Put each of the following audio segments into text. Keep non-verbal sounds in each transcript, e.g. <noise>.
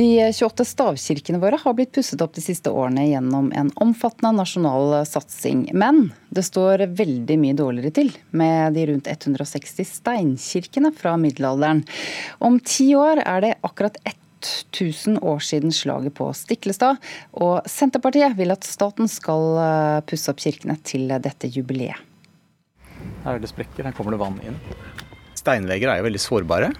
De 28 stavkirkene våre har blitt pusset opp de siste årene gjennom en omfattende nasjonal satsing. Men det står veldig mye dårligere til med de rundt 160 steinkirkene fra middelalderen. Om ti år er det akkurat 1000 år siden slaget på Stiklestad, og Senterpartiet vil at staten skal eh, pusse opp kirkene til dette jubileet. Her er det sprekker, her kommer det vann inn. Steinvegger er jo veldig sårbare.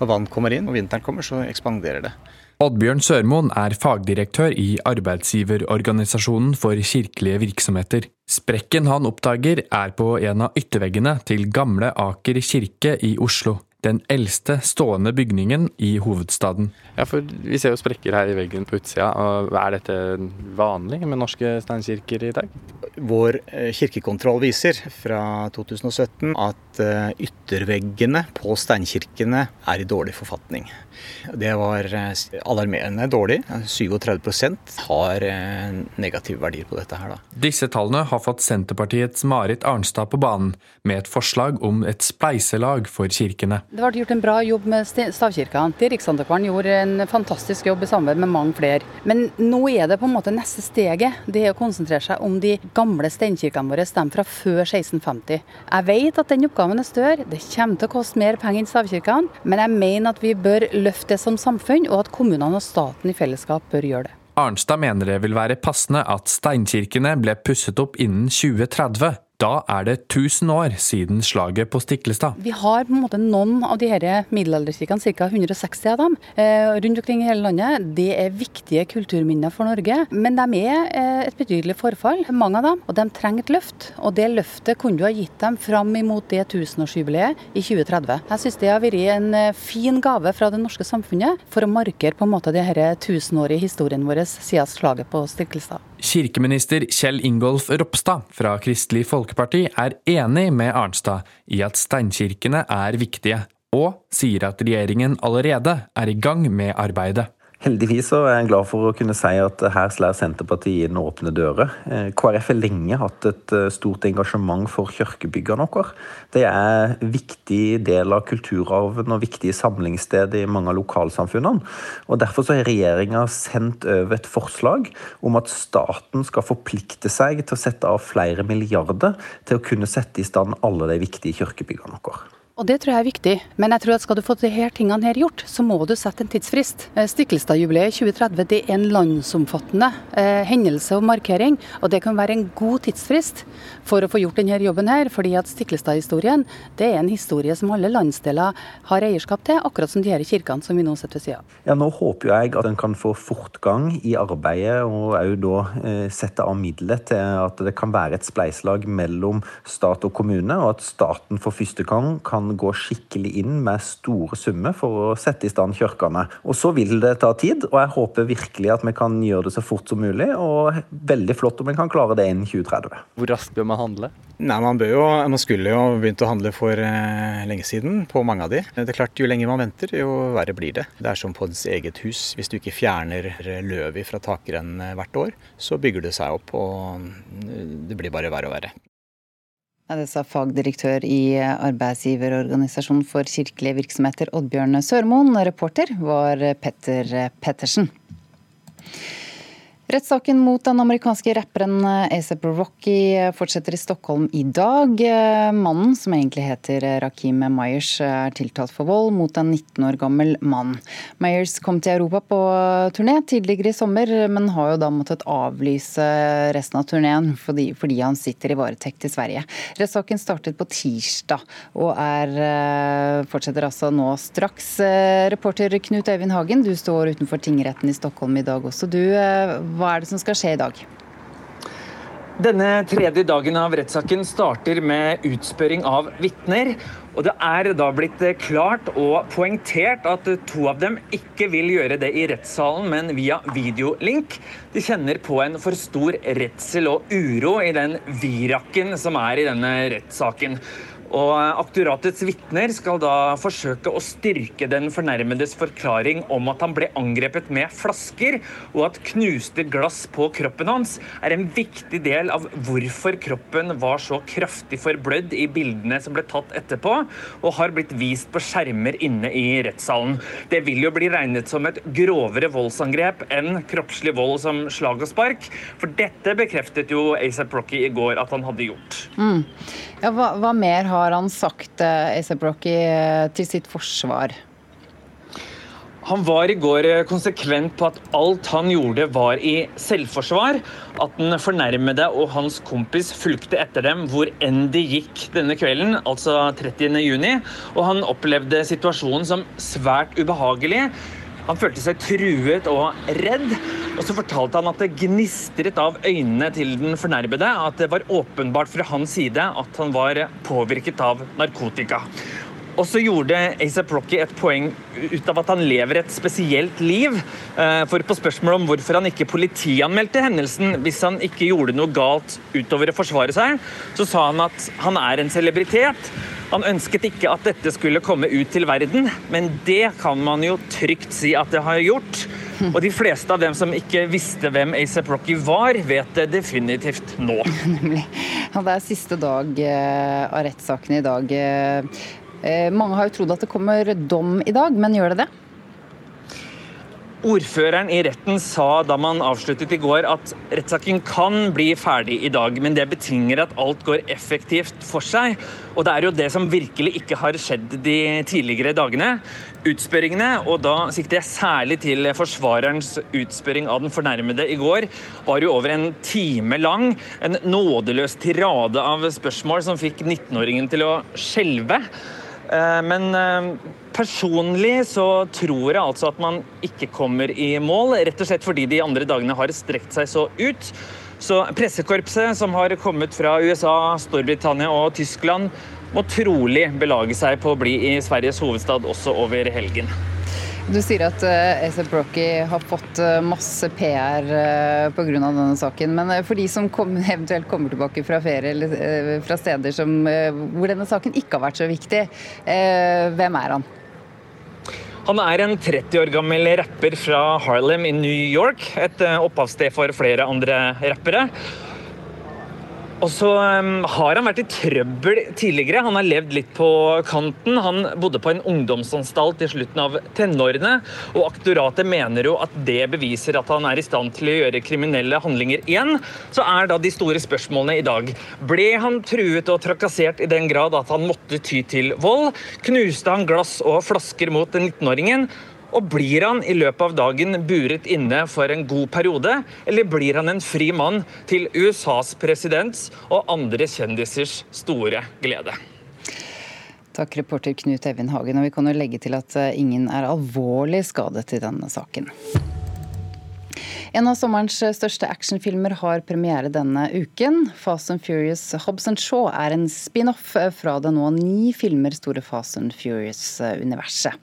Når vann kommer inn og vinteren kommer, så ekspanderer det. Oddbjørn Sørmoen er fagdirektør i Arbeidsgiverorganisasjonen for kirkelige virksomheter. Sprekken han oppdager er på en av ytterveggene til Gamle Aker kirke i Oslo den eldste stående bygningen i hovedstaden. Ja, for Vi ser jo sprekker her i veggen på utsida. og Er dette vanlig med norske steinkirker i dag? Vår eh, kirkekontroll viser fra 2017 at eh, ytterveggene på steinkirkene er i dårlig forfatning. Det var eh, alarmerende dårlig. 37% har negative verdier på dette her. Da. Disse tallene har fått Senterpartiets Marit Arnstad på banen med et forslag om et spleiselag for kirkene. Det ble gjort en bra jobb med stavkirkene. Riksantikvaren gjorde en fantastisk jobb i samarbeid med mange flere. Men nå er det på en måte neste steget. Det er å konsentrere seg om de gamle steinkirkene våre, de fra før 1650. Jeg vet at den oppgaven er større, det kommer til å koste mer penger enn stavkirkene, men jeg mener at vi bør løfte det som samfunn, og at kommunene og staten i fellesskap bør gjøre det. Arnstad mener det vil være passende at steinkirkene ble pusset opp innen 2030. Da er det 1000 år siden slaget på Stiklestad. Vi har på en måte noen av de her middelalderkirkene, ca. 160 av dem, eh, rundt omkring i hele landet. Det er viktige kulturminner for Norge, men de er eh, et betydelig forfall, mange av dem. Og de trenger et løft. Og det løftet kunne du ha gitt dem fram imot det tusenårsjubileet i 2030. Jeg syns det har vært en eh, fin gave fra det norske samfunnet for å markere på en måte denne tusenårige historien vår siden slaget på Stiklestad. Kirkeminister Kjell Ingolf Ropstad fra Kristelig Folkeparti er enig med Arnstad i at steinkirkene er viktige, og sier at regjeringen allerede er i gang med arbeidet. Heldigvis er jeg glad for å kunne si at her slår Senterpartiet inn åpne dører. Eh, KrF har lenge hatt et eh, stort engasjement for kirkebyggene våre. Det er en viktig del av kulturarven og viktige samlingssted i mange av lokalsamfunnene. Og Derfor har regjeringa sendt over et forslag om at staten skal forplikte seg til å sette av flere milliarder til å kunne sette i stand alle de viktige kirkebyggene våre. Og Det tror jeg er viktig, men jeg tror at skal du få disse tingene her gjort, så må du sette en tidsfrist. Stiklestadjubileet Stiklestad-jubileet 2030 det er en landsomfattende eh, hendelse og markering, og det kan være en god tidsfrist for å få gjort denne jobben her. fordi at Stiklestad-historien det er en historie som alle landsdeler har eierskap til, akkurat som de her kirkene som vi nå sitter ved sida av. Ja, nå håper jeg at en kan få fortgang i arbeidet, og òg da eh, sette av midler til at det kan være et spleiselag mellom stat og kommune, og at staten for første gang kan kan gå skikkelig inn med store summer for å sette i stand kirkene. Og Så vil det ta tid, og jeg håper virkelig at vi kan gjøre det så fort som mulig. Og veldig flott om vi kan klare det innen 2030. Hvor raskt bør man handle? Nei, Man, bør jo, man skulle jo begynt å handle for eh, lenge siden på mange av de. Det er klart, Jo lenger man venter, jo verre blir det. Det er som på ens eget hus. Hvis du ikke fjerner løvet fra takrennen hvert år, så bygger det seg opp, og det blir bare verre og verre. Det sa fagdirektør i Arbeidsgiverorganisasjonen for kirkelige virksomheter, Oddbjørn Sørmoen. Reporter var Petter Pettersen. Rettssaken mot den amerikanske rapperen ASAP Rocky fortsetter i Stockholm i dag. Mannen, som egentlig heter Rakim Myers, er tiltalt for vold mot en 19 år gammel mann. Myers kom til Europa på turné tidligere i sommer, men har jo da måttet avlyse resten av turneen fordi, fordi han sitter i varetekt i Sverige. Rettssaken startet på tirsdag og er, eh, fortsetter altså nå straks. Reporter Knut Øyvind Hagen, du står utenfor tingretten i Stockholm i dag også. Du eh, hva er det som skal skje i dag? Denne tredje dagen av rettssaken starter med utspørring av vitner. Og det er da blitt klart og poengtert at to av dem ikke vil gjøre det i rettssalen, men via videolink. De kjenner på en for stor redsel og uro i den virakken som er i denne rettssaken. Og Aktoratets vitner skal da forsøke å styrke den fornærmedes forklaring om at han ble angrepet med flasker, og at knuste glass på kroppen hans er en viktig del av hvorfor kroppen var så kraftig forblødd i bildene som ble tatt etterpå, og har blitt vist på skjermer inne i rettssalen. Det vil jo bli regnet som et grovere voldsangrep enn kroppslig vold som slag og spark, for dette bekreftet jo ASAP Rocky i går at han hadde gjort. Mm. Ja, hva, hva, mer har han sagt, eh, ASAP Rocky, eh, til sitt forsvar? Han var i går eh, konsekvent på at alt han gjorde var i selvforsvar. At den fornærmede og hans kompis fulgte etter dem hvor enn de gikk denne kvelden, altså 30.6. Og han opplevde situasjonen som svært ubehagelig. Han følte seg truet og redd. Og så fortalte han at det gnistret av øynene til den fornærmede. At det var åpenbart fra hans side at han var påvirket av narkotika. Og så gjorde ASAP Rocky et poeng ut av at han lever et spesielt liv. Eh, for på spørsmål om hvorfor han ikke politianmeldte hendelsen hvis han ikke gjorde noe galt utover å forsvare seg, så sa han at han er en celebritet. Han ønsket ikke at dette skulle komme ut til verden, men det kan man jo trygt si at det har gjort. Og de fleste av dem som ikke visste hvem ASAP Rocky var, vet det definitivt nå. <laughs> Nemlig. Det er siste dag eh, av rettssaken i dag. Eh, mange har jo trodd at det kommer dom i dag, men gjør det det? Ordføreren i retten sa da man avsluttet i går at rettssaken kan bli ferdig i dag, men det betinger at alt går effektivt for seg. Og det er jo det som virkelig ikke har skjedd de tidligere dagene. Utspørringene, og da sikter jeg særlig til forsvarerens utspørring av den fornærmede i går, var jo over en time lang. En nådeløs tirade av spørsmål som fikk 19-åringen til å skjelve. Eh, men eh, personlig så tror jeg altså at man ikke kommer i mål, rett og slett fordi de andre dagene har strekt seg så ut. Så pressekorpset som har kommet fra USA, Storbritannia og Tyskland, må trolig belage seg på å bli i Sveriges hovedstad også over helgen. Du sier at uh, ASAP Rocky har fått uh, masse PR uh, pga. denne saken. Men for de som kom, <laughs> eventuelt kommer tilbake fra ferie eller fra steder som, hvor denne saken ikke har vært så viktig, hvem er han? Han er en 30 år gammel rapper fra Harlem i New York. Et opphavssted for flere andre rappere. Og så um, har han vært i trøbbel tidligere. Han har levd litt på kanten. Han bodde på en ungdomsanstalt i slutten av tenårene, og aktoratet mener jo at det beviser at han er i stand til å gjøre kriminelle handlinger igjen. Så er da de store spørsmålene i dag. Ble han truet og trakassert i den grad at han måtte ty til vold? Knuste han glass og flasker mot 19-åringen? Og blir han i løpet av dagen buret inne for en god periode, eller blir han en fri mann til USAs presidents og andre kjendisers store glede? Takk, reporter Knut Evin Hagen. Og vi kan jo legge til at eh, ingen er alvorlig skadet i denne saken. En av sommerens største actionfilmer har premiere denne uken. Fast and Furious Hobbs and Shaw er en spin-off fra det nå ni filmer store Fast and Furious-universet.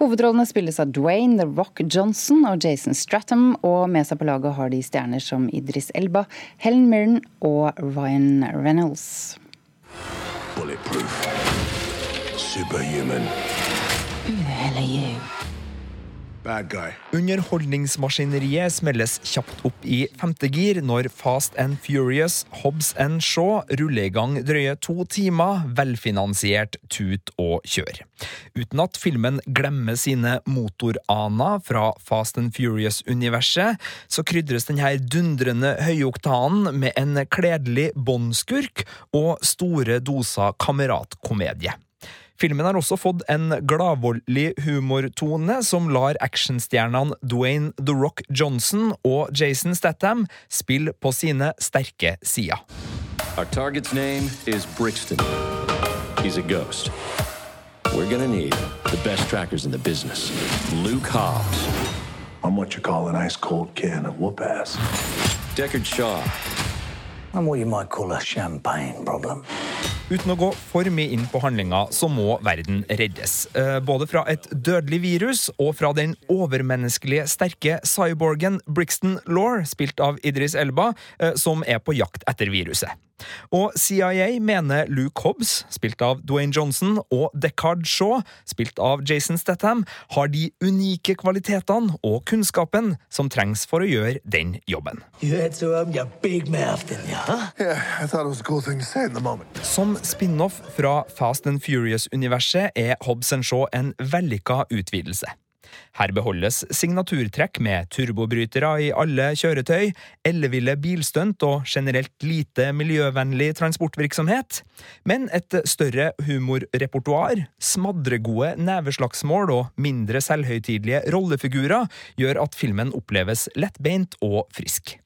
Hovedrollene spilles av Dwayne The Rock Johnson og Jason Stratham, og med seg på laget har de stjerner som Idris Elba, Helen Mirren og Ryan Reynolds. Bulletproof. Superhuman. Who the hell are you? Underholdningsmaskineriet smelles kjapt opp i femte gir når Fast and Furious Hobbs and Shaw ruller i gang drøye to timer, velfinansiert tut og kjør. Uten at filmen glemmer sine motoraner fra Fast and Furious-universet, så krydres denne dundrende høyoktanen med en kledelig båndskurk og store doser kameratkomedie. Filmen har også fått en gladvoldelig humortone som lar actionstjernene Dwayne The Rock Johnson og Jason Statham spille på sine sterke sider. Our target's name is Brixton. He's a ghost. We're gonna need the best trackers in the business. Luke Hobbs. I'm what you call an ice cold can of whoop ass. Deckard Shaw. I'm what you might call a champagne problem. Uten å gå for mye inn på handlinga, så må verden reddes. Eh, både fra et dødelig virus og fra den overmenneskelige sterke cyborgen Brixton Law, spilt av Idris Elba, eh, som er på jakt etter viruset. Og CIA mener Luke Hobbs, spilt av Dwayne Johnson, og Deckard Shaw, spilt av Jason Statham, har de unike kvalitetene og kunnskapen som trengs for å gjøre den jobben. Som spin-off fra Fast and Furious-universet er Hobbs Shaw en vellykka utvidelse. Her beholdes signaturtrekk med turbobrytere i alle kjøretøy, elleville bilstunt og generelt lite miljøvennlig transportvirksomhet, men et større humorrepertoar, smadregode neveslagsmål og mindre selvhøytidelige rollefigurer gjør at filmen oppleves lettbeint og frisk.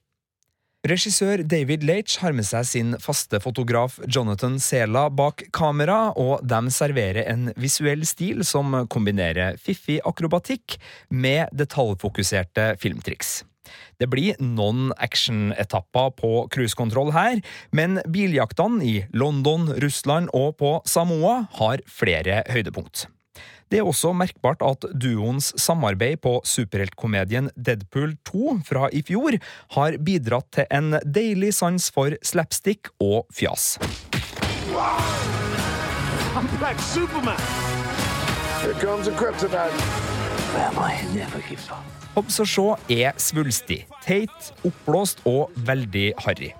Regissør David Leitch har med seg sin faste fotograf Jonathan Sela bak kamera, og de serverer en visuell stil som kombinerer fiffig akrobatikk med detaljfokuserte filmtriks. Det blir noen actionetapper på cruisekontroll her, men biljaktene i London, Russland og på Samoa har flere høydepunkt. Det er også merkbart at duoens samarbeid på superheltkomedien Deadpool 2 fra i fjor har bidratt til en deilig sans for slapstick og fjas. Hobbs og Shaw er svulstig, teit, oppblåst og veldig harry.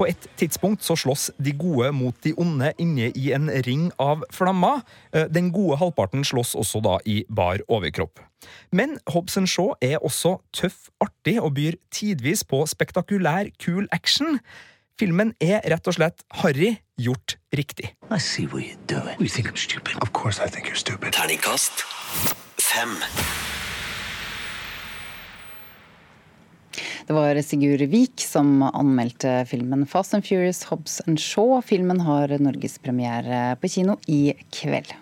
På et tidspunkt så slåss de gode mot de onde inne i en ring av flammer. Eh, den gode halvparten slåss også da i bar overkropp. Men Hobson Shaw er også tøff, artig og byr tidvis på spektakulær, kul action. Filmen er rett og slett harry gjort riktig. Terningkast fem. Det var Sigurd Vik som anmeldte filmen Fast and Furious Hobbs and Shaw. Filmen har norgespremiere på kino i kveld.